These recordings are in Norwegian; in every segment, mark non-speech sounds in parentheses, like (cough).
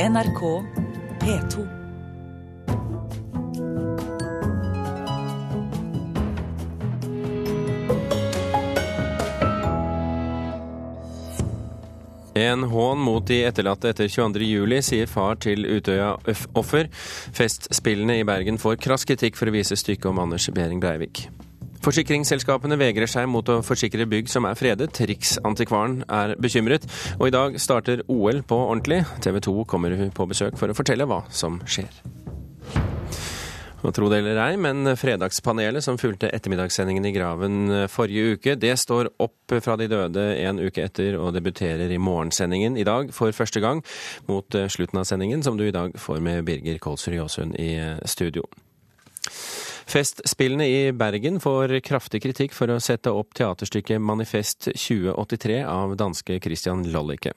NRK P2. En hån mot de etterlatte etter 22.07, sier far til Utøya-offer. Festspillene i Bergen får krass kritikk for å vise stykket om Anders Behring Breivik. Forsikringsselskapene vegrer seg mot å forsikre bygg som er fredet. Riksantikvaren er bekymret. Og i dag starter OL på ordentlig. TV 2 kommer på besøk for å fortelle hva som skjer. Og tro det eller ei, men Fredagspanelet som fulgte ettermiddagssendingen i Graven forrige uke, det står opp fra de døde en uke etter og debuterer i morgensendingen i dag for første gang, mot slutten av sendingen, som du i dag får med Birger Kolsrud Jåsund i studio. Festspillene i Bergen får kraftig kritikk for å sette opp teaterstykket Manifest 2083 av danske Christian Lollicke.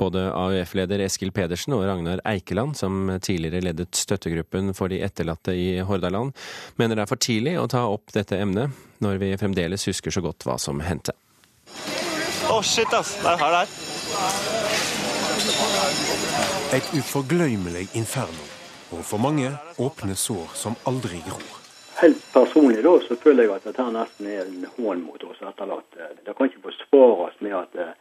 Både AUF-leder Eskil Pedersen og Ragnar Eikeland, som tidligere ledet støttegruppen for de etterlatte i Hordaland, mener det er for tidlig å ta opp dette emnet, når vi fremdeles husker så godt hva som hendte. Å, oh, shit, ass. Det er her det er. Et uforglemmelig inferno, og for mange åpne sår som aldri gror helt personlig da, så føler jeg at dette nesten er en hån mot oss etterlatte. Det kan ikke forsvares med at eh,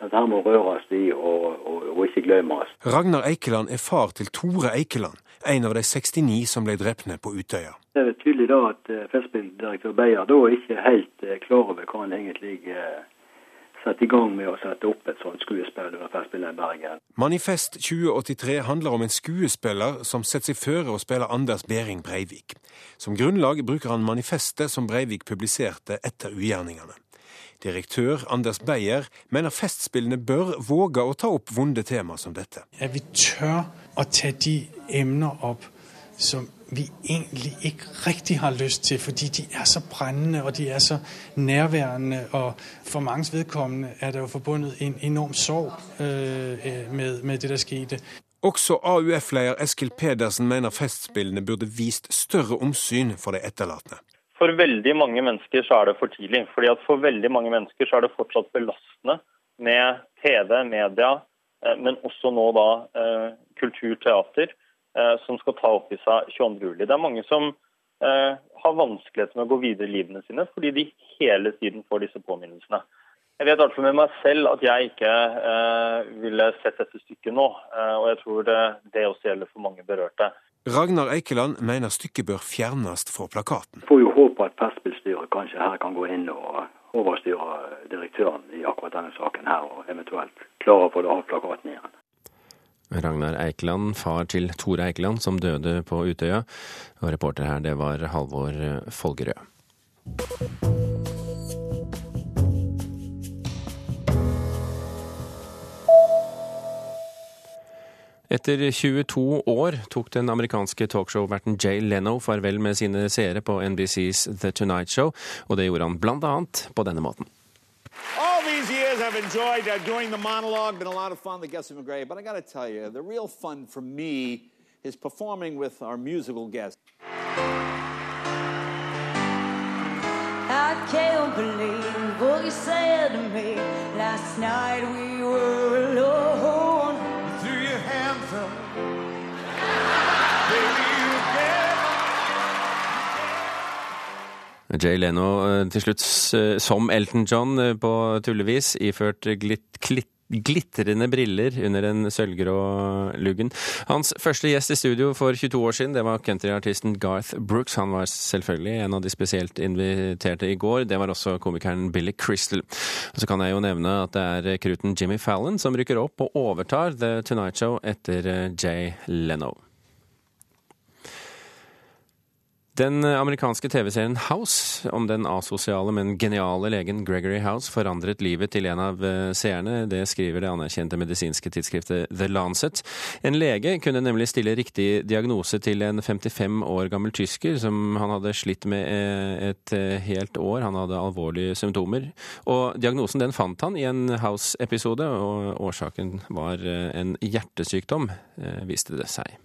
dette her må røres i og, og, og ikke glemmes. Ragnar Eikeland er far til Tore Eikeland, en av de 69 som ble drepne på Utøya. Det er tydelig da at eh, festspilldirektør Beyer da ikke helt eh, klar over hva han egentlig sette i gang med å sette opp et sånt skuespill under Festspillene i Bergen. Manifest 2083 handler om en skuespiller som setter seg føre å spille Anders Behring Breivik. Som grunnlag bruker han manifestet som Breivik publiserte etter ugjerningene. Direktør Anders Beyer mener Festspillene bør våge å ta opp vonde tema som dette. Ja, vi tør å ta de emner opp som vi egentlig ikke riktig har lyst til, fordi de er så brennende og de er så nærværende. Og for manges vedkommende er det jo forbundet en enorm sorg øh, med, med, det der skjedde. Også AUF-leder Eskil Pedersen mener Festspillene burde vist større omsyn for de etterlatne. For veldig mange mennesker så er det for tidlig. fordi at For veldig mange mennesker så er det fortsatt belastende med TV, media, øh, men også nå da øh, kultur, teater Eh, som skal ta opp i seg 22. juli. Det er mange som eh, har vanskeligheter med å gå videre i livene sine fordi de hele tiden får disse påminnelsene. Jeg vet altså med meg selv at jeg ikke eh, ville sett dette stykket nå. Eh, og jeg tror det, det, også gjelder for mange berørte. Ragnar Eikeland mener stykket bør fjernes fra plakaten. Får jo håpe at Festspillstyret kanskje her kan gå inn og overstyre direktøren i akkurat denne saken her, og eventuelt klare å få det av plakaten igjen. Ragnar Eikeland, far til Tore Eikeland, som døde på Utøya. Og reporter her, det var Halvor Folgerød. Etter 22 år tok den amerikanske talkshow-verten Jay Leno farvel med sine seere på NBCs The Tonight Show, og det gjorde han blant annet på denne måten. Enjoyed uh, doing the monologue, been a lot of fun. The guests have been great. But I got to tell you, the real fun for me is performing with our musical guests. I can't believe what you said to me last night. We were alone. Jay Leno eh, til slutt som Elton John eh, på tullevis, iført glitt, klitt, glitrende briller under en sølvgrå luggen. Hans første gjest i studio for 22 år siden, det var countryartisten Garth Brooks. Han var selvfølgelig en av de spesielt inviterte i går. Det var også komikeren Billy Crystal. Så kan jeg jo nevne at det er kruten Jimmy Fallon som rykker opp og overtar The Tonight Show etter eh, Jay Leno. Den amerikanske TV-serien House om den asosiale, men geniale legen Gregory House forandret livet til en av eh, seerne. Det skriver det anerkjente medisinske tidsskriftet The Lancet. En lege kunne nemlig stille riktig diagnose til en 55 år gammel tysker som han hadde slitt med eh, et eh, helt år. Han hadde alvorlige symptomer. Og diagnosen den fant han i en House-episode, og årsaken var en hjertesykdom, viste det seg.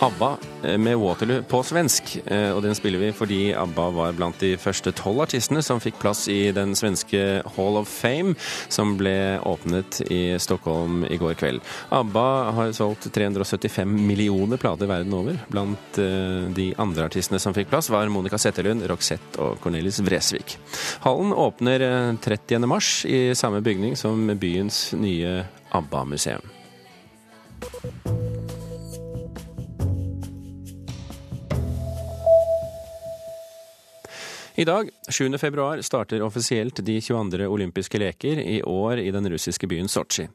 ABBA eh, med Waterloo på svensk. Eh, og den spiller vi fordi ABBA var blant de første tolv artistene som fikk plass i den svenske Hall of Fame, som ble åpnet i Stockholm i går kveld. ABBA har solgt 375 millioner plater verden over. Blant eh, de andre artistene som fikk plass, var Monica Zetterlund, Roxette og Cornelis Vresvik. Hallen åpner 30. mars i samme bygning som byens nye ABBA-museum. I dag, 7. februar, starter offisielt de 22. olympiske leker, i år i den russiske byen Sotsji.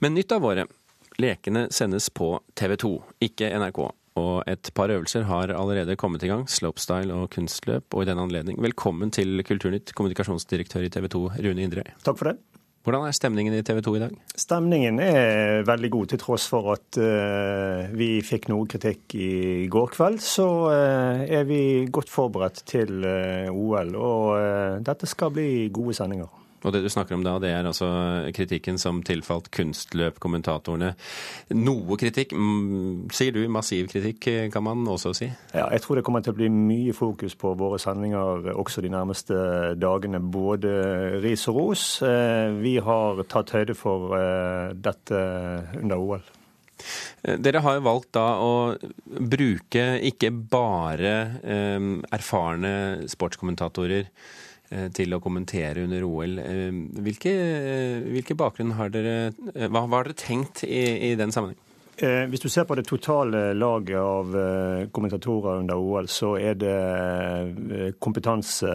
Men nytt av året. Lekene sendes på TV 2, ikke NRK. Og et par øvelser har allerede kommet i gang, slopestyle og kunstløp. Og i den anledning, velkommen til Kulturnytt, kommunikasjonsdirektør i TV 2, Rune Indre. Takk for det. Hvordan er stemningen i TV 2 i dag? Stemningen er veldig god, til tross for at uh, vi fikk noe kritikk i går kveld. Så uh, er vi godt forberedt til uh, OL, og dette skal bli gode sendinger. Og det du snakker om da, det er altså kritikken som tilfalt kunstløpkommentatorene. Noe kritikk, mm, sier du. Massiv kritikk, kan man også si? Ja, jeg tror det kommer til å bli mye fokus på våre sendinger også de nærmeste dagene. Både ris og ros. Eh, vi har tatt høyde for eh, dette under OL. Dere har jo valgt da å bruke ikke bare eh, erfarne sportskommentatorer Eh, til å kommentere under OL. Eh, hvilke, eh, hvilke bakgrunn har dere Hva, har dere tenkt i, i den sammenheng? Hvis du ser på det totale laget av kommentatorer under OL, så er det kompetanse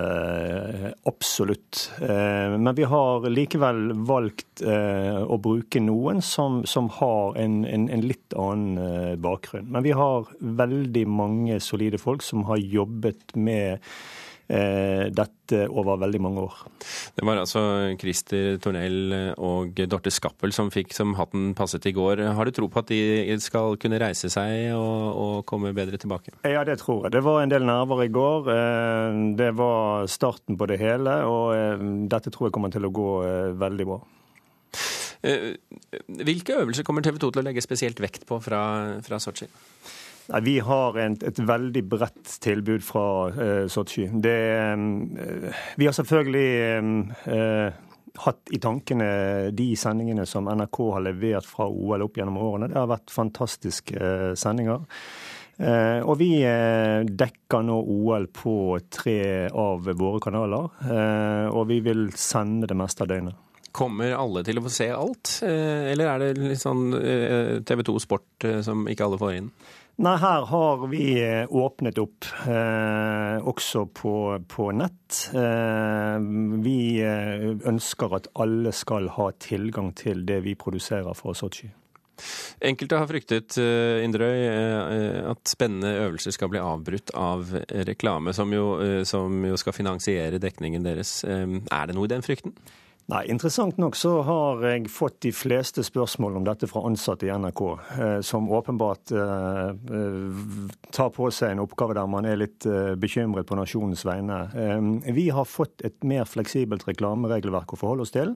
absolutt. Men vi har likevel valgt å bruke noen som, som har en, en, en, litt annen bakgrunn. Men vi har veldig mange solide folk som har jobbet med Eh, dette over veldig mange år. Det var altså Christer Tornell og Dorte Skappel som fikk som hatten passet i går. Har du tro på at de skal kunne reise seg og, og komme bedre tilbake? Ja, det tror jeg. Det var en del nerver i går. Eh, det var starten på det hele, og eh, dette tror jeg kommer til å gå veldig bra. Hvilke øvelser kommer TV 2 til å legge spesielt vekt på fra, fra Sotsji? Nei, Vi har et, et veldig bredt tilbud fra uh, Sotsji. Uh, vi har selvfølgelig uh, hatt i tankene de sendingene som NRK har levert fra OL opp gjennom årene. Det har vært fantastiske uh, sendinger. Og vi dekker nå OL på tre av våre kanaler, og vi vil sende det meste av døgnet. Kommer alle til å få se alt, eller er det litt sånn TV 2 Sport som ikke alle får inn? Nei, her har vi eh, åpnet opp, eh, også på, på nett. Eh, vi eh, ønsker at alle skal ha tilgang til det vi produserer fra Sotsji. Enkelte har fryktet Indrøy, uh, at spennende øvelser skal bli avbrutt av reklame, som jo, som jo skal finansiere dekningen deres. er det noe i den frykten? Nei, Interessant nok så har jeg fått de fleste spørsmål om dette fra ansatte i NRK, eh, som åpenbart eh, eh, tar på seg en oppgave der man er litt bekymret på nasjonens vegne. Vi har fått et mer fleksibelt reklameregelverk å forholde oss til.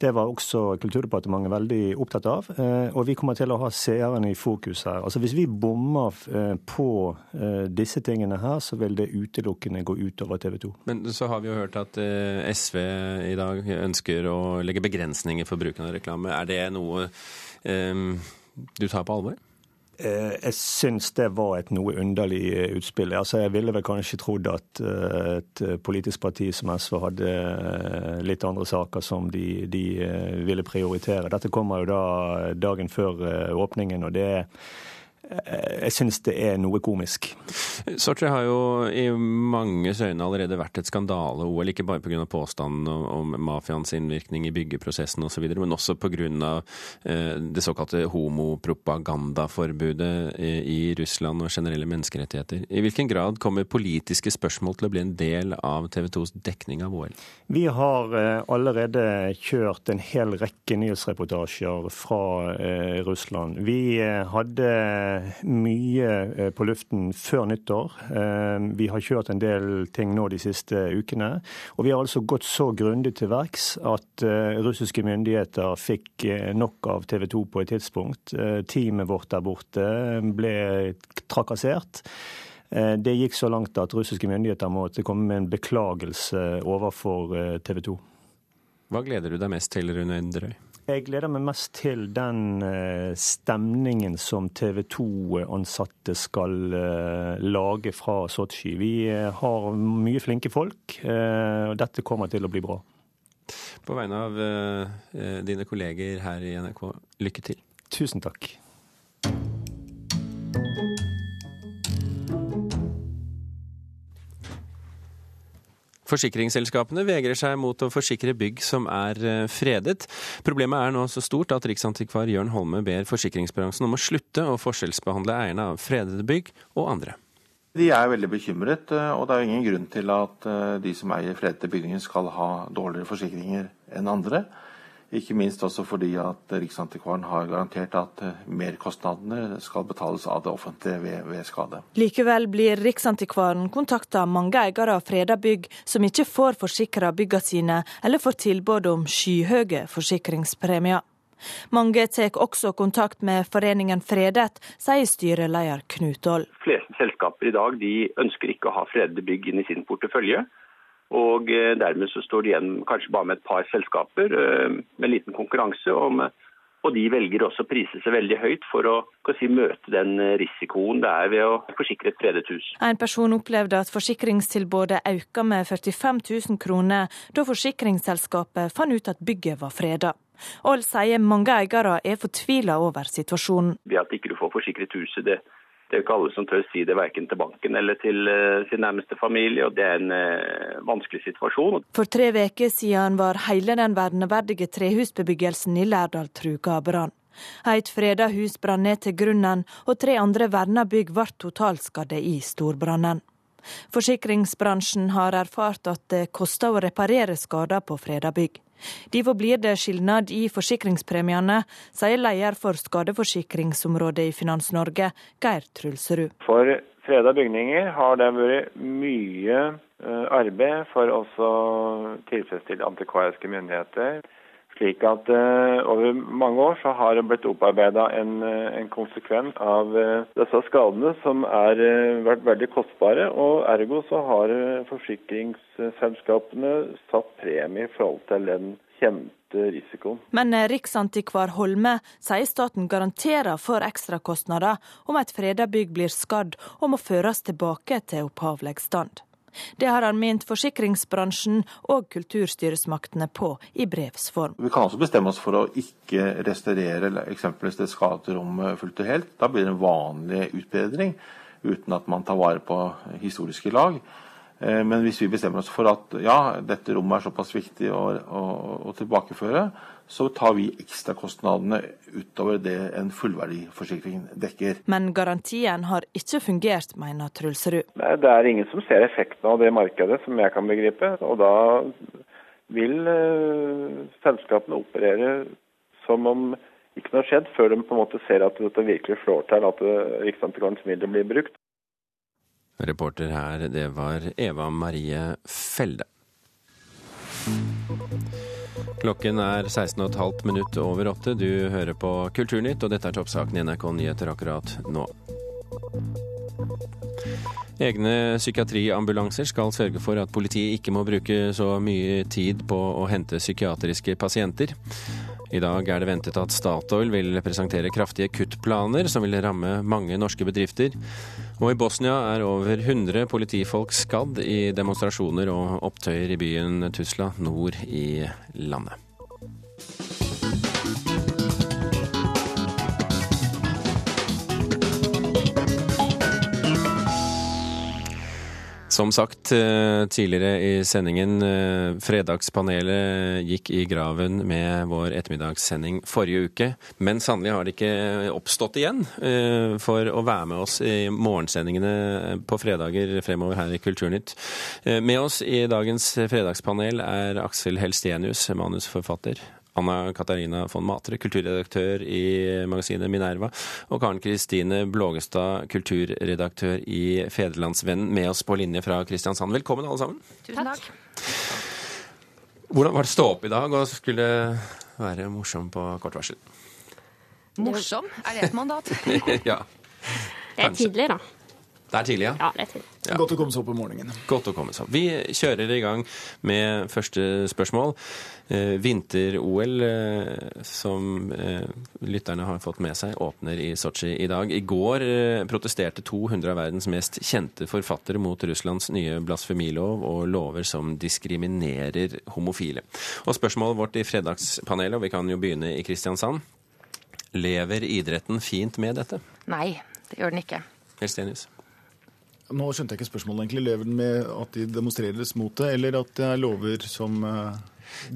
Det var også Kulturdepartementet veldig opptatt av. Eh, og vi kommer til å ha seerne i fokus her. Altså Hvis vi bommer på disse tingene her, så vil det utelukkende gå utover TV 2. Men så har vi jo hørt at SV i dag ønsker å legge begrensninger for bruken av reklame. Er det noe um, du tar på alvor? Eh, jeg syns det var et noe underlig eh, utspill. Altså, jeg ville vel kanskje trodd at et politisk parti som SV hadde litt andre saker som de, de ville prioritere. Dette kommer jo da dagen før åpningen, og det er jeg syns det er noe komisk. Sotsji har jo i manges øyne allerede vært et skandale-OL, ikke bare pga. påstanden om mafiaens innvirkning i byggeprosessen osv., men også pga. Eh, det såkalte homopropagandaforbudet i Russland og generelle menneskerettigheter. I hvilken grad kommer politiske spørsmål til å bli en del av TV 2s dekning av OL? Vi har eh, allerede kjørt en hel rekke nyhetsreportasjer fra eh, Russland. Vi hadde mye på luften før nyttår. Vi har kjørt en del ting nå de siste ukene. Og vi har altså gått så grundig til verks at russiske myndigheter fikk nok av TV 2 på et tidspunkt. Teamet vårt der borte ble trakassert. Eh, det gikk så langt at russiske myndigheter måtte komme med en beklagelse overfor eh, TV 2. Hva gleder du deg mest til, Rune Enderøy? Jeg gleder meg mest til den eh, stemningen som TV 2-ansatte skal lage fra Sotsji. Vi har mye flinke folk, og dette kommer til å bli bra. På vegne av dine kolleger her i NRK, lykke til. Tusen takk. Forsikringsselskapene vegrer seg mot å forsikre bygg som er eh, fredet. Problemet er nå så stort at riksantikvar Jørn Holme ber forsikringsbransjen om å slutte å forskjellsbehandle eierne av fredede bygg og andre. De er veldig bekymret, eh, og det er ingen grunn til at eh, de som eier fredede bygninger skal ha dårligere forsikringer enn andre. Ikke minst også fordi at Riksantikvaren har garantert at eh, merkostnadene skal betales av det offentlige ved, ved skade. Likevel blir Riksantikvaren kontakta av mange eiere av freda bygg som ikke får forsikra bygga sine, eller får tilbud om skyhøye forsikringspremier. Mange tar også kontakt med foreningen Fredet, sier styreleder Knut Aall. Fleste selskaper i dag ønsker ikke å ha fredede bygg inn i sin portefølje. Og eh, dermed så står de igjen kanskje bare med et par selskaper eh, med liten konkurranse. om og de velger også å prise seg veldig høyt for å si, møte den risikoen det er ved å forsikre et fredet hus. En person opplevde at forsikringstilbudet økte med 45 000 kroner da forsikringsselskapet fant ut at bygget var freda. Aall sier mange eiere er fortvila over situasjonen. Det at ikke du får forsikret huset, det det er jo ikke alle som tør si det verken til banken eller til uh, sin nærmeste familie, og det er en uh, vanskelig situasjon. For tre uker siden var hele den verneverdige trehusbebyggelsen i Lærdal truga av brann. Et freda hus brant ned til grunnen, og tre andre verna bygg ble totalskadde i storbrannen. Forsikringsbransjen har erfart at det koster å reparere skader på freda bygg. Derfor blir det skilnad i forsikringspremiene, sier leder for skadeforsikringsområdet i Finans Norge, Geir Trulserud. For freda bygninger har det vært mye eh, arbeid for å tilfredsstille antikvariske myndigheter. Slik at uh, Over mange år så har det blitt opparbeida en, eh, en, konsekvens av uh, disse skadene som har uh, vært veldig kostbare. og Ergo så har forsikringsselskapene satt premie i forhold til den kjente risikoen. Men Riksantikvar Holme sier staten garanterer for ekstrakostnader om et freda bygg blir skadd og må føres tilbake til opphavlig stand. Det har han ment forsikringsbransjen og kulturstyresmaktene på i brevs form. Vi kan også bestemme oss for å ikke restaurere eksempelvis det skadede rommet fullt og helt. Da blir det en vanlig utbedring uten at man tar vare på historiske lag. Eh, men hvis vi bestemmer oss for at ja, dette rommet er såpass viktig å, å, å tilbakeføre, så tar vi ekstrakostnadene utover det en fullverdiforsikring dekker. Men garantien har ikke fungert, mener Trulserud. Det er ingen som ser effekten av det markedet, som jeg kan begripe. Og da vil uh, selskapene operere som om ikke noe har skjedd, før de på en måte ser at dette virkelig slår til, at Riksantikvarens midler blir brukt. Reporter her, det var Eva Marie Felde. Klokken er 16,5 minutt over åtte. Du hører på Kulturnytt, og dette er toppsaken i NRK Nyheter akkurat nå. Egne psykiatriambulanser skal sørge for at politiet ikke må bruke så mye tid på å hente psykiatriske pasienter. I dag er det ventet at Statoil vil presentere kraftige kuttplaner som vil ramme mange norske bedrifter. Og i Bosnia er over 100 politifolk skadd i demonstrasjoner og opptøyer i byen Tusla nord i landet. Som sagt eh, tidligere i sendingen, eh, Fredagspanelet gikk i graven med vår ettermiddagssending forrige uke. Men sannelig har det ikke oppstått igjen eh, for å være med oss i morgensendingene på fredager fremover her i Kulturnytt. Med oss i dagens fredagspanel er Aksel Helstenius, manusforfatter. Anna Katarina von Matre, kulturredaktør i magasinet Minerva, og Karen Kristine Blågestad, kulturredaktør i Fedrelandsvennen, med oss på linje fra Kristiansand. Velkommen, alle sammen. Tusen takk. Hvordan var det å stå opp i dag og skulle være morsom på kort varsel? Morsom? Er det et mandat? (laughs) ja. Kanskje. Det er tidlig, da. Det er tidlig, ja? Ja, det er tidlig. Ja. Godt å komme seg opp om morgenen. Godt å komme seg opp. Vi kjører i gang med første spørsmål. Eh, Vinter-OL, eh, som eh, lytterne har fått med seg, åpner i Sotsji i dag. I går protesterte 200 av verdens mest kjente forfattere mot Russlands nye blasfemilov og lover som diskriminerer homofile. Og spørsmålet vårt i fredagspanelet, og vi kan jo begynne i Kristiansand. Lever idretten fint med dette? Nei, det gjør den ikke. Helstenius? Nå skjønte jeg ikke spørsmålet egentlig. Lever den med at de demonstreres mot det, eller at det er lover som uh,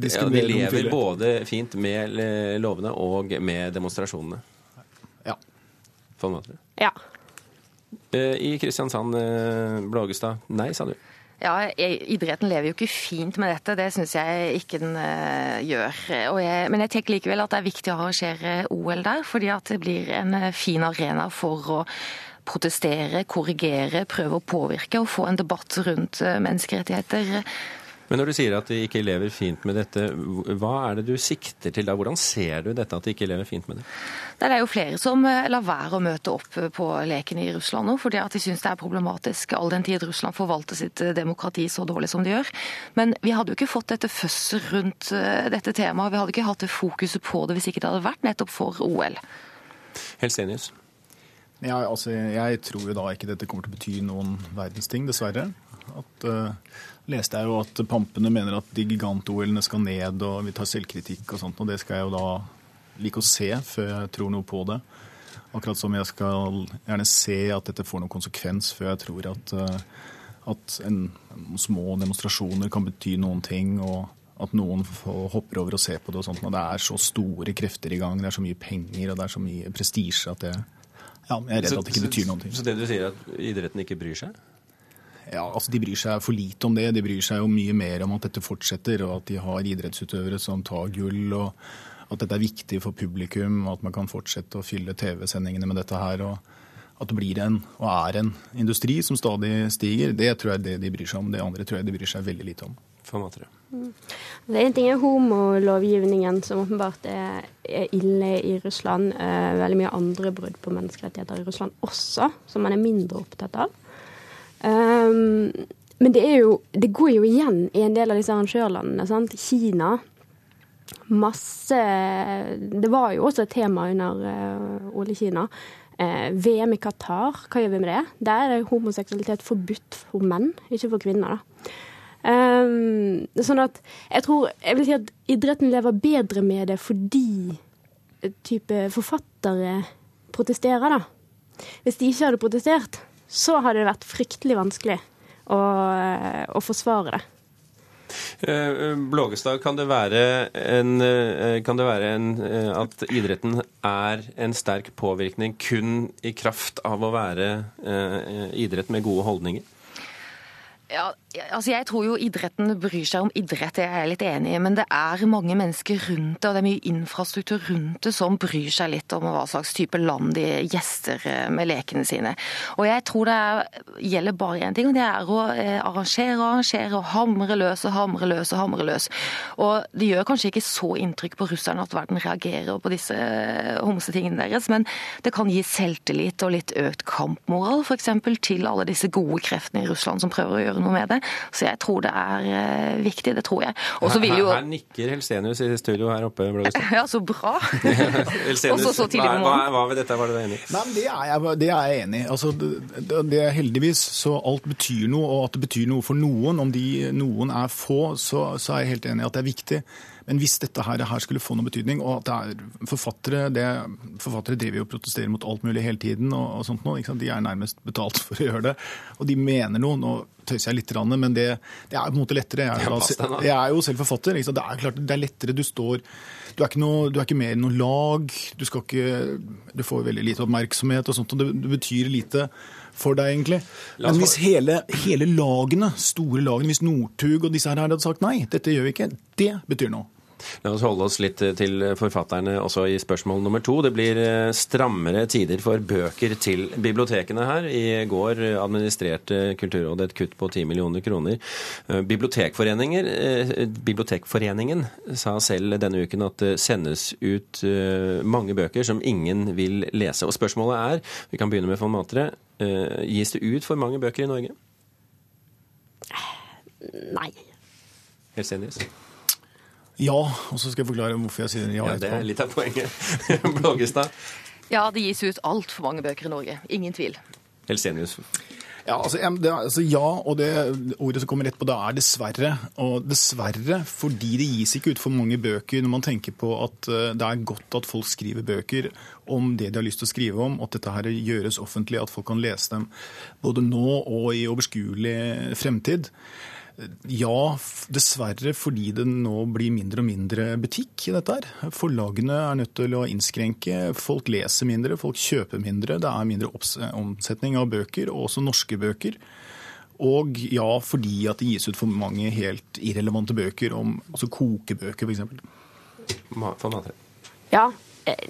Ja, de lever både fint med eh, lovene og med demonstrasjonene. Ja. På en måte. Ja. Eh, I Kristiansand, eh, Blågestad, nei, sa du. Ja, Idretten lever jo ikke fint med dette, det syns jeg ikke den eh, gjør. Og jeg, men jeg tenker likevel at det er viktig å arrangere OL der, fordi at det blir en eh, fin arena for å protestere, korrigere, prøve å påvirke og få en debatt rundt eh, menneskerettigheter. Men når du sier at de ikke lever fint med dette, hva er det du sikter til da? Hvordan ser du dette at de ikke lever fint med det? Det er jo flere som eh, lar være å møte opp på leken i Russland nå, fordi at de syns det er problematisk all den tid Russland forvalter sitt eh, demokrati så dårlig som de gjør. Men vi hadde jo ikke fått dette føsset rundt eh, dette temaet, vi hadde ikke hatt det fokuset på det hvis ikke det hadde vært nettopp for OL. Helsenius? Ja, altså, jeg tror jo da ikke dette kommer til å bety noen verdens ting, dessverre. At, uh, leste jeg jo at pampene mener at de gigant-OL-ene skal ned, og vi tar selvkritikk og sånt, og det skal jeg jo da like å se før jeg tror noe på det. Akkurat som jeg skal gjerne se at dette får noen konsekvens før jeg tror at, uh, at en, små demonstrasjoner kan bety noen ting, og at noen hopper over og ser på det og sånt. Og det er så store krefter i gang, det er så mye penger og det er så mye prestisje at det ja, jeg er redd Så- at det ikke betyr noen ting. Så det du sier er at idretten ikke bryr seg? Ja, altså De bryr seg for lite om det. De bryr seg jo mye mer om at dette fortsetter, og at de har idrettsutøvere som tar gull, og at dette er viktig for publikum, og at man kan fortsette å fylle TV-sendingene med dette her. og At det blir en, og er en industri som stadig stiger. Det tror jeg det de bryr seg om. Det andre tror jeg de bryr seg veldig lite om. For måte det. er En ting er homolovgivningen, som åpenbart er, er ille i Russland. Eh, veldig mye andre brudd på menneskerettigheter i Russland også, som man er mindre opptatt av. Um, men det, er jo, det går jo igjen i en del av disse arrangørlandene. Sant? Kina. Masse Det var jo også et tema under uh, Ole Kina. Eh, VM i Qatar, hva gjør vi med det? Der er homoseksualitet forbudt for menn, ikke for kvinner. da. Um, sånn at jeg tror Jeg vil si at idretten lever bedre med det fordi type forfattere protesterer, da. Hvis de ikke hadde protestert, så hadde det vært fryktelig vanskelig å, å forsvare det. Eh, Blågestad, kan det være, en, eh, kan det være en, eh, at idretten er en sterk påvirkning kun i kraft av å være eh, idrett med gode holdninger? Ja, altså Jeg tror jo idretten bryr seg om idrett, det er jeg litt enig i. Men det er mange mennesker rundt det, og det er mye infrastruktur rundt det som bryr seg litt om hva slags type land de gjester eh, med lekene sine. Og jeg tror det er, gjelder bare én ting, og det er å eh, arrangere og arrangere og hamre løs og hamre løs og hamre løs. Og det gjør kanskje ikke så inntrykk på russerne at verden reagerer på disse eh, homsetingene deres, men det kan gi selvtillit og litt økt kampmoral f.eks. til alle disse gode kreftene i Russland som prøver å gjøre noe med det. Så jeg tror det er eh, viktig, det tror jeg. Og så vil jo her, her nikker Helsenius i studio her oppe. Blågestad. (laughs) Ja, så bra. (laughs) Helsenius, Også så tidlig på hva, morgenen. hva ved dette var du enig i? Nei, men det er jeg, det er jeg enig i. Altså, det, det, det er heldigvis så alt betyr noe, og at det betyr noe for noen. Om de noen er få, så, så er jeg helt enig i at det er viktig. Men hvis dette her, her skulle få noen betydning, og at det er forfattere det, Forfattere driver jo og protesterer mot alt mulig hele tiden, og, og sånt noe, de er nærmest betalt (laughs) for å gjøre det. Og de mener noe. Nå tøyser jeg litt, men det, det er på en måte lettere. Jeg er, da- jeg er jo selv forfatter. Det er klart det er lettere. Du står Du er ikke, noe, du er ikke med i noe lag. Du, ikke, du får veldig lite oppmerksomhet og sånt, og det, det betyr lite for deg, egentlig. Men hvis hele, hele lagene, store lagene, hvis Northug og disse her hadde sagt nei, dette gjør vi ikke, det betyr noe. La oss holde oss litt til forfatterne også i spørsmål nummer to. Det blir eh, strammere tider for bøker til bibliotekene her. I går administrerte Kulturrådet et kutt på 10 millioner kroner. Eh, Bibliotekforeninger, eh, Bibliotekforeningen sa selv denne uken at det sendes ut mange bøker som ingen vil lese. Og spørsmålet er, vi kan begynne med von Matre, gis det ut for mange bøker i Norge? Nei. Helt Helsenius? Ja, og så skal jeg forklare hvorfor jeg sier ja. ja det er litt av poenget. (laughs) Blågestad? Ja, det gis ut altfor mange bøker i Norge. Ingen tvil. Helsenius? Ja, altså, det, altså, ja, og det ordet som kommer rett på da, er dessverre. Og dessverre fordi det gis ikke ut for mange bøker når man tenker på at uh, det er godt at folk skriver bøker om det de har lyst til å skrive om, at dette her gjøres offentlig, at folk kan lese dem både nå og i overskuelig fremtid. Ja, dessverre fordi det nå blir mindre og mindre butikk i dette. her. Forlagene er nødt til å innskrenke. Folk leser mindre, folk kjøper mindre. Det er mindre omsetning av bøker, og også norske bøker. Og ja, fordi at det gis ut for mange helt irrelevante bøker, om, altså kokebøker f.eks. Ja, eh,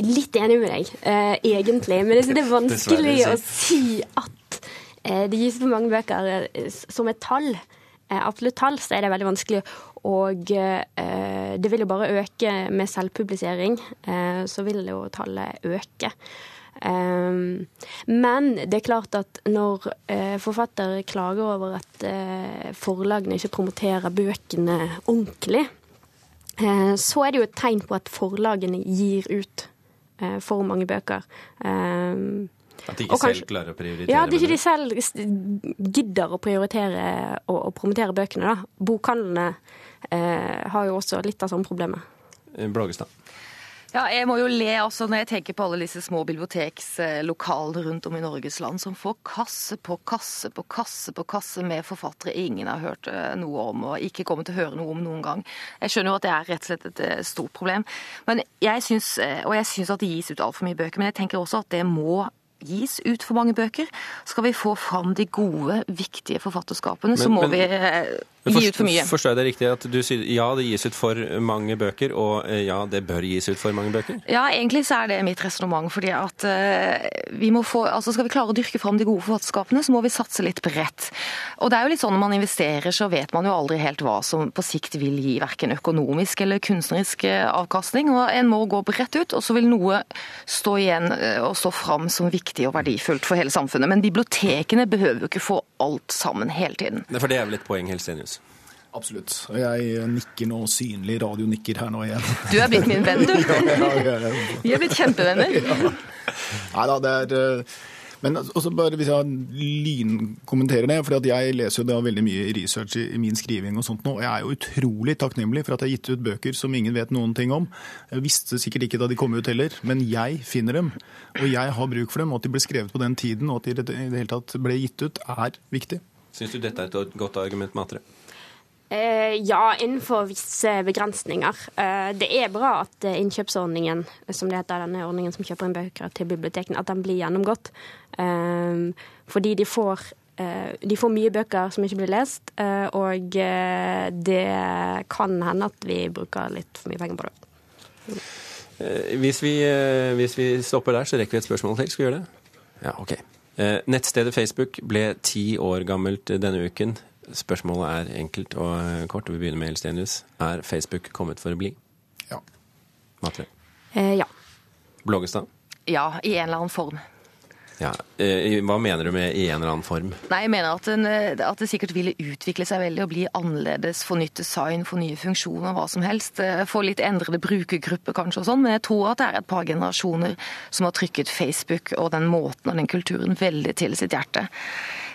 litt enig med deg, eh, egentlig. Men det er (laughs) vanskelig å si at det gis for mange bøker eh, som et tall. Eh, absolutt tall, så er det veldig vanskelig. Og det vil jo bare øke med selvpublisering. Så vil jo tallet øke. Men det er klart at når forfattere klager over at forlagene ikke promoterer bøkene ordentlig, så er det jo et tegn på at forlagene gir ut for mange bøker. At de ikke kanskje, selv klarer å prioritere? Ja, at ikke de selv gidder å prioritere og, og promotere bøkene. da. Bokhandlene eh, har jo også litt av samme problemet. Eh, Blågestad? Ja, jeg må jo le også når jeg tenker på alle disse små bibliotekslokalene rundt om i Norges land som får kasse på kasse på kasse på kasse med forfattere ingen har hørt eh, noe om og ikke kommer til å høre noe om noen gang. Jeg skjønner jo at det er rett og slett et eh, stort problem. Men jeg synes, og jeg syns at det gis ut altfor mye bøker, men jeg tenker også at det må gis ut for mange bøker. Skal vi få fram de gode, viktige forfatterskapene, men, så må men, vi eh, gi ut for mye. Forstår jeg det riktig at du sier ja, det gis ut for mange bøker, og eh, ja, det bør gis ut for mange bøker? Ja, egentlig så er det mitt resonnement. fordi at uh, vi må få, altså Skal vi klare å dyrke fram de gode forfatterskapene, så må vi satse litt bredt. Og det er jo litt sånn når man investerer, så vet man jo aldri helt hva som på sikt vil gi verken økonomisk eller kunstnerisk eh, avkastning. og En må gå bredt ut, og så vil noe stå igjen og stå fram som viktig og verdifullt for hele samfunnet. Men bibliotekene behøver jo ikke få alt sammen hele tiden. For det er vel et poeng, Helsenius? Absolutt. Jeg nikker nå synlig radionikker her nå igjen. (laughs) Du er blitt min venn, du. (laughs) Vi er blitt kjempevenner. (laughs) Ja. Nei da, det er eh, men også bare hvis jeg lynkommenterer det, for jeg leser jo da veldig mye research i min skriving og sånt nå, og jeg er jo utrolig takknemlig for at jeg har gitt ut bøker som ingen vet noen ting om. Jeg visste sikkert ikke da de kom ut heller, men jeg finner dem. Og jeg har bruk for dem, og at de ble skrevet på den tiden, og at de i det hele tatt ble gitt ut, er viktig. Syns du dette er et godt argument, Matre? Eh, ja, innenfor visse begrensninger. Eh, det er bra at eh, innkjøpsordningen, som det heter, denne ordningen som kjøper inn bøker til bibliotekene, at den blir gjennomgått. Fordi de får, de får mye bøker som ikke blir lest, og det kan hende at vi bruker litt for mye penger på det. Hvis vi, hvis vi stopper der, så rekker vi et spørsmål til. Skal vi gjøre det? Ja, OK. Nettstedet Facebook ble ti år gammelt denne uken. Spørsmålet er enkelt og kort, og vi begynner med Elstenius. Er Facebook kommet for å bli? Ja. Matre? Eh, ja. Blågestad? Ja, i en eller annen form. Ja. Eh, hva mener du med 'i en eller annen form'? Nei, Jeg mener at, den, eh, at, det sikkert ville utvikle seg veldig og bli annerledes, få nytt design, få nye funksjoner, hva som helst. Eh, få litt endrede brukergrupper kanskje og sånn, men jeg tror at det er et par generasjoner som har trykket Facebook og den måten og den kulturen veldig til sitt hjerte.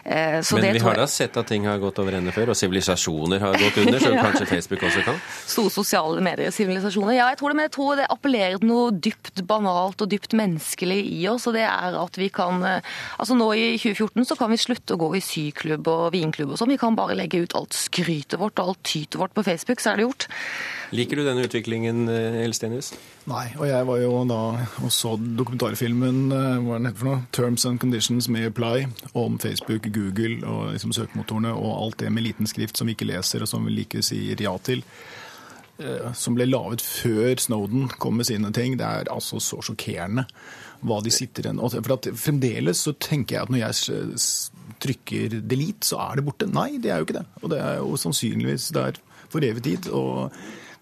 Eh, så Men vi har da sett at ting har gått over ende før, og sivilisasjoner har gått under, så (laughs) ja. kanskje Facebook også kan? Store sosiale medier-sivilisasjoner. Ja, jeg tror det, men jeg tror det appellerer til noe dypt banalt og dypt menneskelig i oss, og det er at vi kan eh, Altså nå i 2014 så kan vi slutte å gå i syklubb og vinklubb og sånn. Vi kan bare legge ut alt skrytet vårt og alt tytet vårt på Facebook, så er det gjort. Liker du denne utviklingen, eh, Elstenius? Nei, og jeg var jo da og så dokumentarfilmen hva er heter for noe? 'Terms and Conditions May Apply' om Facebook, Google og liksom søkemotorene og alt det med liten skrift som vi ikke leser, og som vi like sier ja til. eh, som ble laget før Snowden kom med sine ting, det er altså så sjokkerende hva de sitter igjen For Fremdeles så tenker jeg at når jeg trykker delete, så er det borte. Nei, det er jo ikke det. Og det er jo sannsynligvis der for evig tid. og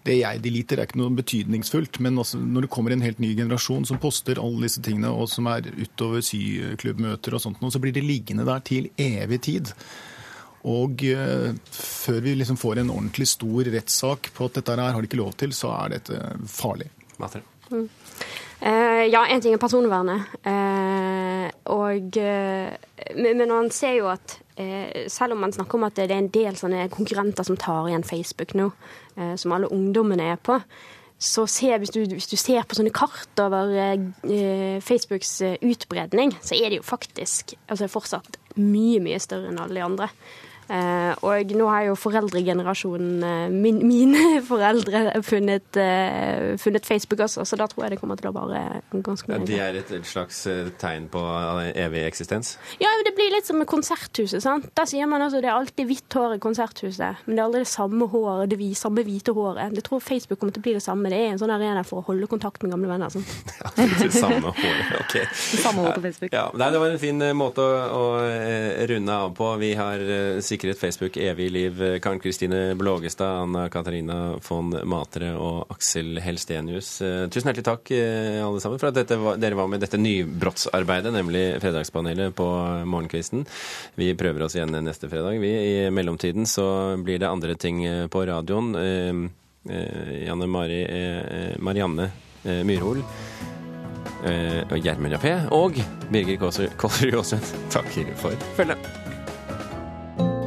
det jeg deliter, er ikke noe betydningsfullt. Men også når det kommer en helt ny generasjon som poster alle disse tingene, og som er utover syklubbmøter og sånt, så blir det liggende der til evig tid. Og uh, før vi liksom får en ordentlig stor rettssak på at dette her har de ikke lov til, så er dette farlig. Mm. Uh, ja, én ting er personvernet. Uh, og, men man ser jo at selv om man snakker om at det er en del sånne konkurrenter som tar igjen Facebook nå, som alle ungdommene er på, så se, hvis, du, hvis, du, ser på sånne kart over Facebooks utbredning, så er det jo faktisk altså fortsatt mye, mye større enn alle de andre. Uh, og nå har jo foreldregenerasjonen, uh, min, (laughs) mine foreldre, funnet, uh, funnet, Facebook også, så da tror jeg det kommer til å vare ganske mye. Ja, de er et, et slags tegn på evig eksistens? Ja, det blir litt som med Konserthuset. sant? Da sier man altså det er alltid hvitt hår i Konserthuset, men det er aldri det samme håret, det samme hvite håret. Jeg tror Facebook kommer til å bli det samme. Det er en sånn arena for å holde kontakt med gamle venner. Sånn. (laughs) ja, det samme håret, (laughs) ok. samme håret på Facebook. Ja, det var en fin måte å, å runde av på. Vi har sikkert sikret Facebook evig liv. Karen Kristine Blågestad, Anna Katarina von Matre og Aksel Helstenius. Eh, tusen hjertelig takk eh, alle sammen for at var, dere var med dette nybrottsarbeidet, nemlig Fredagspanelet på morgenkvisten. Vi prøver oss igjen neste fredag. Vi, I mellomtiden så blir det andre ting eh, på radioen. Janne Mari, Marianne Myrhol. Gjermund Jappé og Birger Kåsrud Aasund takker for følget.